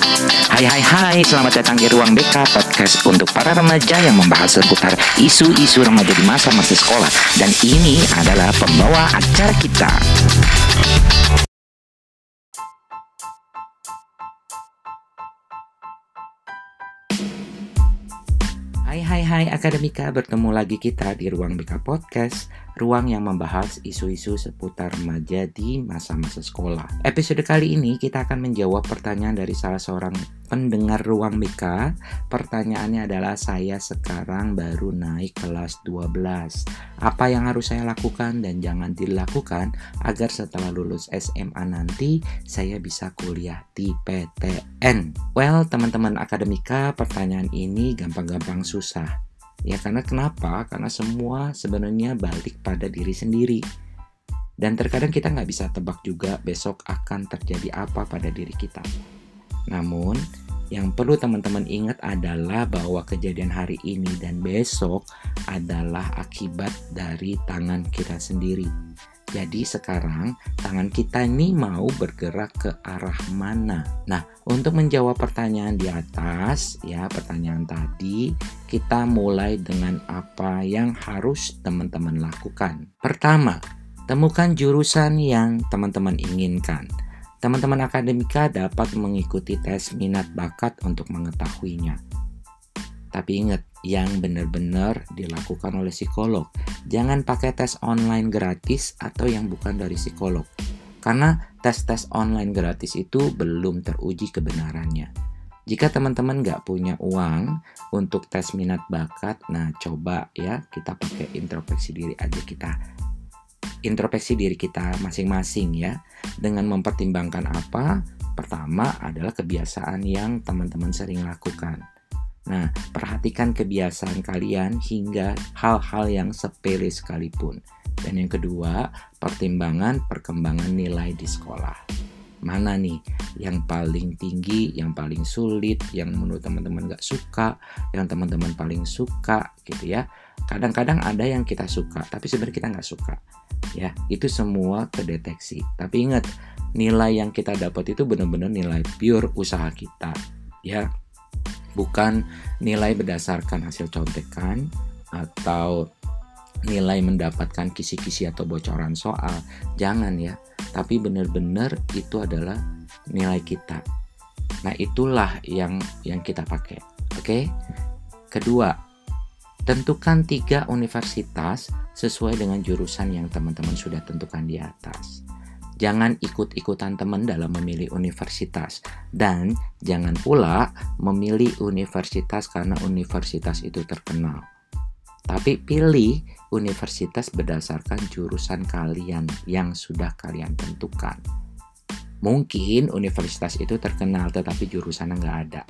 Hai hai hai, selamat datang di Ruang BK Podcast untuk para remaja yang membahas seputar isu-isu remaja di masa-masa sekolah. Dan ini adalah pembawa acara kita. Hai hai hai Akademika, bertemu lagi kita di Ruang BK Podcast Ruang yang membahas isu-isu seputar remaja di masa-masa sekolah. Episode kali ini kita akan menjawab pertanyaan dari salah seorang pendengar Ruang BK Pertanyaannya adalah saya sekarang baru naik kelas 12 Apa yang harus saya lakukan dan jangan dilakukan Agar setelah lulus SMA nanti saya bisa kuliah di PTN Well teman-teman Akademika pertanyaan ini gampang-gampang susah. Ya karena kenapa? Karena semua sebenarnya balik pada diri sendiri. Dan terkadang kita nggak bisa tebak juga besok akan terjadi apa pada diri kita. Namun, yang perlu teman-teman ingat adalah bahwa kejadian hari ini dan besok adalah akibat dari tangan kita sendiri. Jadi sekarang tangan kita ini mau bergerak ke arah mana? Nah, untuk menjawab pertanyaan di atas, ya pertanyaan tadi, kita mulai dengan apa yang harus teman-teman lakukan. Pertama, temukan jurusan yang teman-teman inginkan. Teman-teman akademika dapat mengikuti tes minat bakat untuk mengetahuinya. Tapi ingat, yang benar-benar dilakukan oleh psikolog. Jangan pakai tes online gratis atau yang bukan dari psikolog. Karena tes-tes online gratis itu belum teruji kebenarannya. Jika teman-teman nggak punya uang untuk tes minat bakat, nah coba ya kita pakai introspeksi diri aja kita. Introspeksi diri kita masing-masing ya. Dengan mempertimbangkan apa? Pertama adalah kebiasaan yang teman-teman sering lakukan Nah, perhatikan kebiasaan kalian hingga hal-hal yang sepele sekalipun. Dan yang kedua, pertimbangan perkembangan nilai di sekolah. Mana nih yang paling tinggi, yang paling sulit, yang menurut teman-teman gak suka, yang teman-teman paling suka gitu ya. Kadang-kadang ada yang kita suka, tapi sebenarnya kita nggak suka. Ya, itu semua kedeteksi. Tapi ingat, nilai yang kita dapat itu benar-benar nilai pure usaha kita. Ya, bukan nilai berdasarkan hasil contekan atau nilai mendapatkan kisi-kisi atau bocoran soal. Jangan ya, tapi benar-benar itu adalah nilai kita. Nah, itulah yang yang kita pakai. Oke. Kedua, tentukan tiga universitas sesuai dengan jurusan yang teman-teman sudah tentukan di atas. Jangan ikut-ikutan teman dalam memilih universitas dan jangan pula memilih universitas karena universitas itu terkenal. Tapi pilih universitas berdasarkan jurusan kalian yang sudah kalian tentukan. Mungkin universitas itu terkenal tetapi jurusannya nggak ada.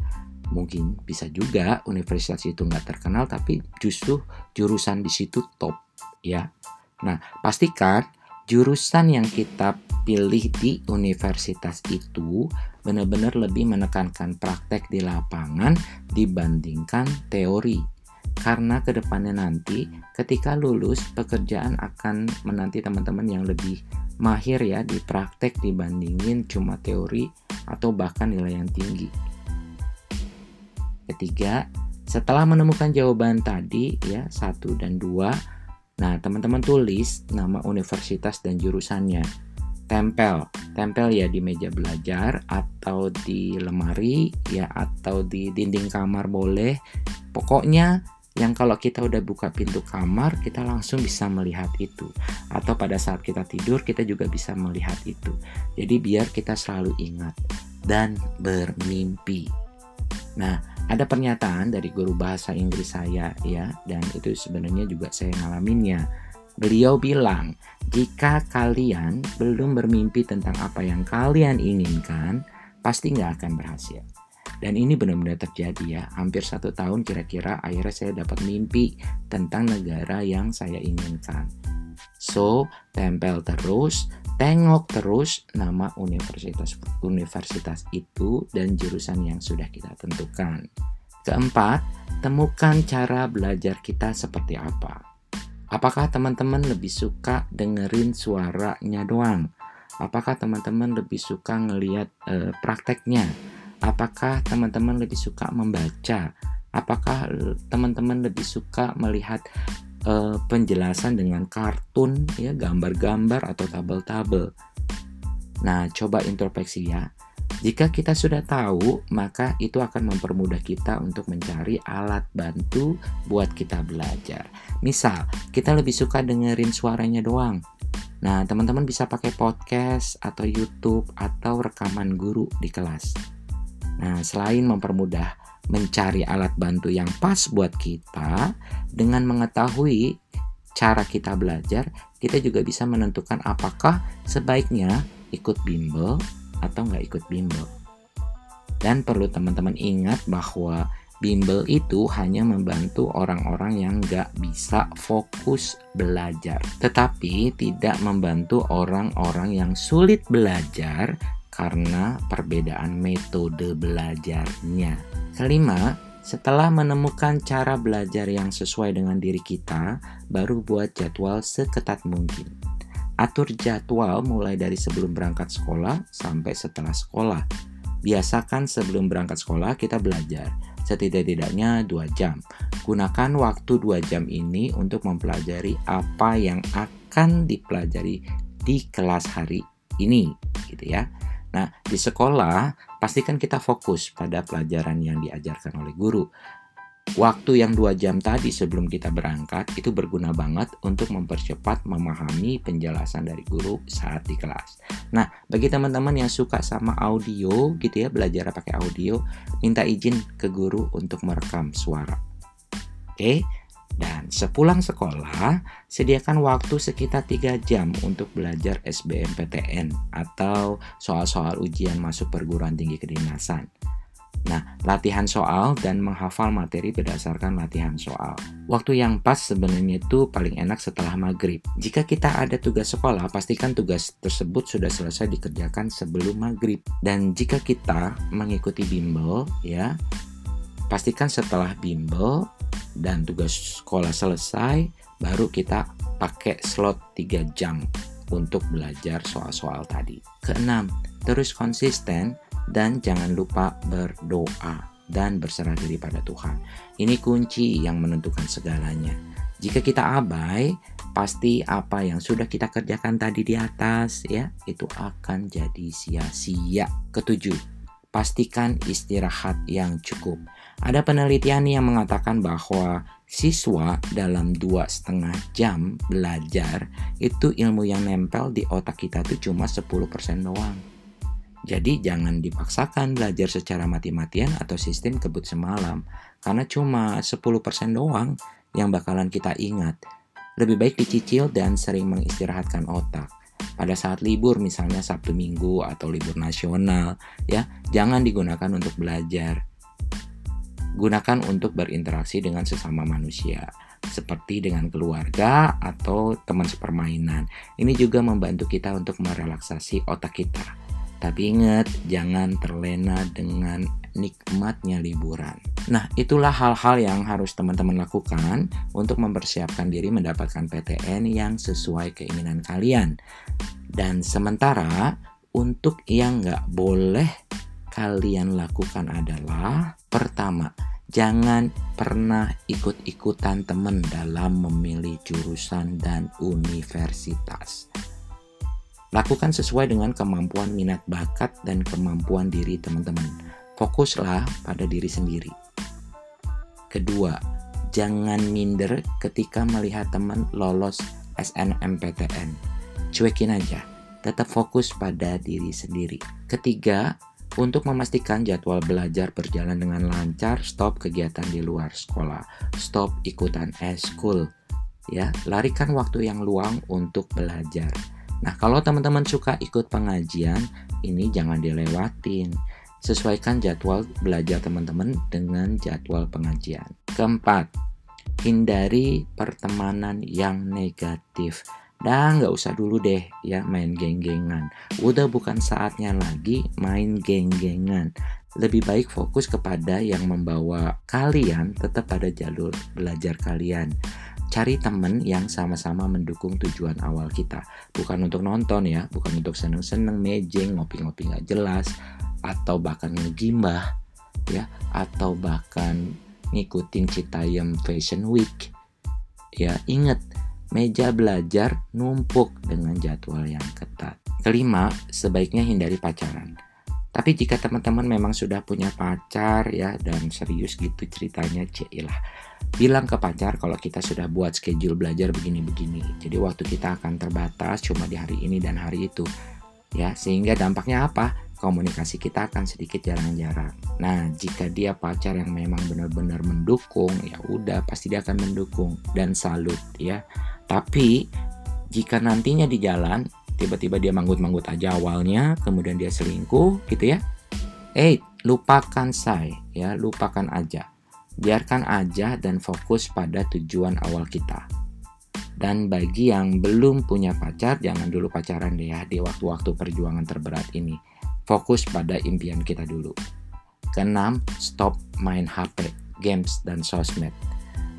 Mungkin bisa juga universitas itu nggak terkenal tapi justru jurusan di situ top ya. Nah pastikan jurusan yang kita pilih di universitas itu benar-benar lebih menekankan praktek di lapangan dibandingkan teori. Karena ke depannya nanti ketika lulus pekerjaan akan menanti teman-teman yang lebih mahir ya di praktek dibandingin cuma teori atau bahkan nilai yang tinggi. Ketiga, setelah menemukan jawaban tadi ya satu dan dua, nah teman-teman tulis nama universitas dan jurusannya. Tempel. Tempel ya di meja belajar atau di lemari ya atau di dinding kamar boleh. Pokoknya yang kalau kita udah buka pintu kamar kita langsung bisa melihat itu. Atau pada saat kita tidur kita juga bisa melihat itu. Jadi biar kita selalu ingat dan bermimpi. Nah ada pernyataan dari guru bahasa Inggris saya ya dan itu sebenarnya juga saya ngalaminnya Beliau bilang, jika kalian belum bermimpi tentang apa yang kalian inginkan, pasti nggak akan berhasil. Dan ini benar-benar terjadi ya. Hampir satu tahun kira-kira akhirnya saya dapat mimpi tentang negara yang saya inginkan. So, tempel terus, tengok terus nama universitas universitas itu dan jurusan yang sudah kita tentukan. Keempat, temukan cara belajar kita seperti apa. Apakah teman-teman lebih suka dengerin suaranya doang? Apakah teman-teman lebih suka ngelihat e, prakteknya? Apakah teman-teman lebih suka membaca? Apakah teman-teman lebih suka melihat uh, penjelasan dengan kartun, ya gambar-gambar atau tabel-tabel? Nah, coba introspeksi ya. Jika kita sudah tahu, maka itu akan mempermudah kita untuk mencari alat bantu buat kita belajar. Misal, kita lebih suka dengerin suaranya doang. Nah, teman-teman bisa pakai podcast atau YouTube atau rekaman guru di kelas. Nah, selain mempermudah mencari alat bantu yang pas buat kita, dengan mengetahui cara kita belajar, kita juga bisa menentukan apakah sebaiknya ikut bimbel atau nggak ikut bimbel. Dan perlu teman-teman ingat bahwa bimbel itu hanya membantu orang-orang yang nggak bisa fokus belajar. Tetapi tidak membantu orang-orang yang sulit belajar karena perbedaan metode belajarnya. Kelima, setelah menemukan cara belajar yang sesuai dengan diri kita, baru buat jadwal seketat mungkin. Atur jadwal mulai dari sebelum berangkat sekolah sampai setelah sekolah. Biasakan sebelum berangkat sekolah kita belajar, setidak-tidaknya 2 jam. Gunakan waktu 2 jam ini untuk mempelajari apa yang akan dipelajari di kelas hari ini, gitu ya. Nah, di sekolah pastikan kita fokus pada pelajaran yang diajarkan oleh guru waktu yang dua jam tadi sebelum kita berangkat itu berguna banget untuk mempercepat memahami penjelasan dari guru saat di kelas. Nah, bagi teman-teman yang suka sama audio gitu ya, belajar pakai audio, minta izin ke guru untuk merekam suara. Oke, dan sepulang sekolah, sediakan waktu sekitar 3 jam untuk belajar SBMPTN atau soal-soal ujian masuk perguruan tinggi kedinasan. Nah, latihan soal dan menghafal materi berdasarkan latihan soal. Waktu yang pas sebenarnya itu paling enak setelah maghrib. Jika kita ada tugas sekolah, pastikan tugas tersebut sudah selesai dikerjakan sebelum maghrib. Dan jika kita mengikuti bimbel, ya, pastikan setelah bimbel dan tugas sekolah selesai, baru kita pakai slot 3 jam untuk belajar soal-soal tadi. Keenam, terus konsisten dan jangan lupa berdoa dan berserah diri pada Tuhan. Ini kunci yang menentukan segalanya. Jika kita abai, pasti apa yang sudah kita kerjakan tadi di atas ya, itu akan jadi sia-sia. Ketujuh, pastikan istirahat yang cukup. Ada penelitian yang mengatakan bahwa siswa dalam dua setengah jam belajar itu ilmu yang nempel di otak kita itu cuma 10% doang. Jadi jangan dipaksakan belajar secara mati-matian atau sistem kebut semalam karena cuma 10% doang yang bakalan kita ingat. Lebih baik dicicil dan sering mengistirahatkan otak. Pada saat libur misalnya Sabtu Minggu atau libur nasional ya, jangan digunakan untuk belajar. Gunakan untuk berinteraksi dengan sesama manusia seperti dengan keluarga atau teman sepermainan. Ini juga membantu kita untuk merelaksasi otak kita tapi ingat, jangan terlena dengan nikmatnya liburan. Nah, itulah hal-hal yang harus teman-teman lakukan untuk mempersiapkan diri mendapatkan PTN yang sesuai keinginan kalian. Dan sementara, untuk yang nggak boleh kalian lakukan adalah pertama, jangan pernah ikut-ikutan teman dalam memilih jurusan dan universitas. Lakukan sesuai dengan kemampuan minat bakat dan kemampuan diri teman-teman. Fokuslah pada diri sendiri. Kedua, jangan minder ketika melihat teman lolos SNMPTN. Cuekin aja, tetap fokus pada diri sendiri. Ketiga, untuk memastikan jadwal belajar berjalan dengan lancar, stop kegiatan di luar sekolah, stop ikutan eskul. Ya, larikan waktu yang luang untuk belajar Nah, kalau teman-teman suka ikut pengajian, ini jangan dilewatin. Sesuaikan jadwal belajar teman-teman dengan jadwal pengajian. Keempat, hindari pertemanan yang negatif. Dan nggak usah dulu deh ya main geng-gengan. Udah bukan saatnya lagi main geng-gengan. Lebih baik fokus kepada yang membawa kalian tetap pada jalur belajar kalian. Cari temen yang sama-sama mendukung tujuan awal kita. Bukan untuk nonton ya, bukan untuk seneng-seneng, mejeng, ngopi-ngopi nggak jelas, atau bahkan ngegimbah, ya, atau bahkan ngikutin Citayam Fashion Week. Ya, ingat, meja belajar numpuk dengan jadwal yang ketat. Kelima, sebaiknya hindari pacaran. Tapi jika teman-teman memang sudah punya pacar ya dan serius gitu ceritanya, cilah bilang ke pacar kalau kita sudah buat schedule belajar begini-begini. Jadi waktu kita akan terbatas cuma di hari ini dan hari itu. Ya, sehingga dampaknya apa? Komunikasi kita akan sedikit jarang-jarang. Nah, jika dia pacar yang memang benar-benar mendukung, ya udah pasti dia akan mendukung dan salut ya. Tapi jika nantinya di jalan tiba-tiba dia manggut-manggut aja awalnya, kemudian dia selingkuh gitu ya. Eh, lupakan saya ya, lupakan aja biarkan aja dan fokus pada tujuan awal kita. Dan bagi yang belum punya pacar, jangan dulu pacaran deh ya di waktu-waktu perjuangan terberat ini. Fokus pada impian kita dulu. Keenam, stop main HP, games, dan sosmed.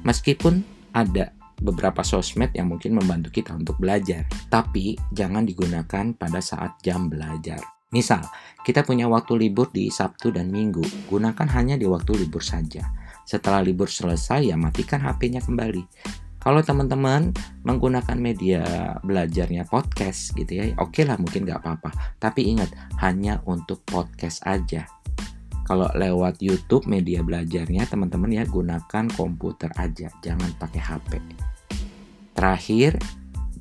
Meskipun ada beberapa sosmed yang mungkin membantu kita untuk belajar, tapi jangan digunakan pada saat jam belajar. Misal, kita punya waktu libur di Sabtu dan Minggu, gunakan hanya di waktu libur saja setelah libur selesai ya matikan HP-nya kembali. Kalau teman-teman menggunakan media belajarnya podcast gitu ya, oke okay lah mungkin nggak apa-apa. Tapi ingat hanya untuk podcast aja. Kalau lewat YouTube media belajarnya teman-teman ya gunakan komputer aja, jangan pakai HP. Terakhir,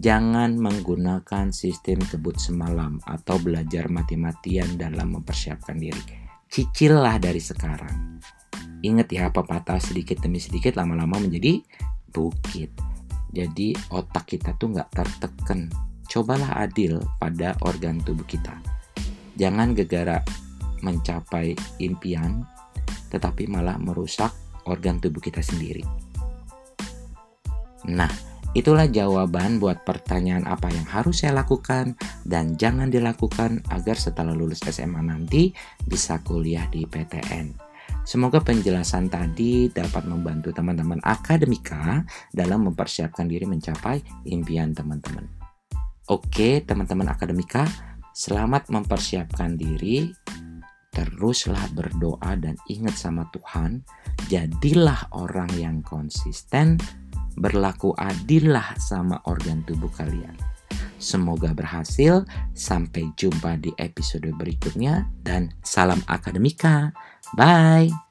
jangan menggunakan sistem kebut semalam atau belajar mati-matian dalam mempersiapkan diri. Cicillah dari sekarang Ingat ya, pepatah sedikit demi sedikit lama-lama menjadi bukit. Jadi otak kita tuh nggak tertekan. Cobalah adil pada organ tubuh kita. Jangan gegara mencapai impian, tetapi malah merusak organ tubuh kita sendiri. Nah, itulah jawaban buat pertanyaan apa yang harus saya lakukan dan jangan dilakukan agar setelah lulus SMA nanti bisa kuliah di PTN. Semoga penjelasan tadi dapat membantu teman-teman akademika dalam mempersiapkan diri mencapai impian teman-teman. Oke, teman-teman akademika, selamat mempersiapkan diri. Teruslah berdoa dan ingat sama Tuhan. Jadilah orang yang konsisten, berlaku adillah sama organ tubuh kalian. Semoga berhasil. Sampai jumpa di episode berikutnya, dan salam akademika. Bye.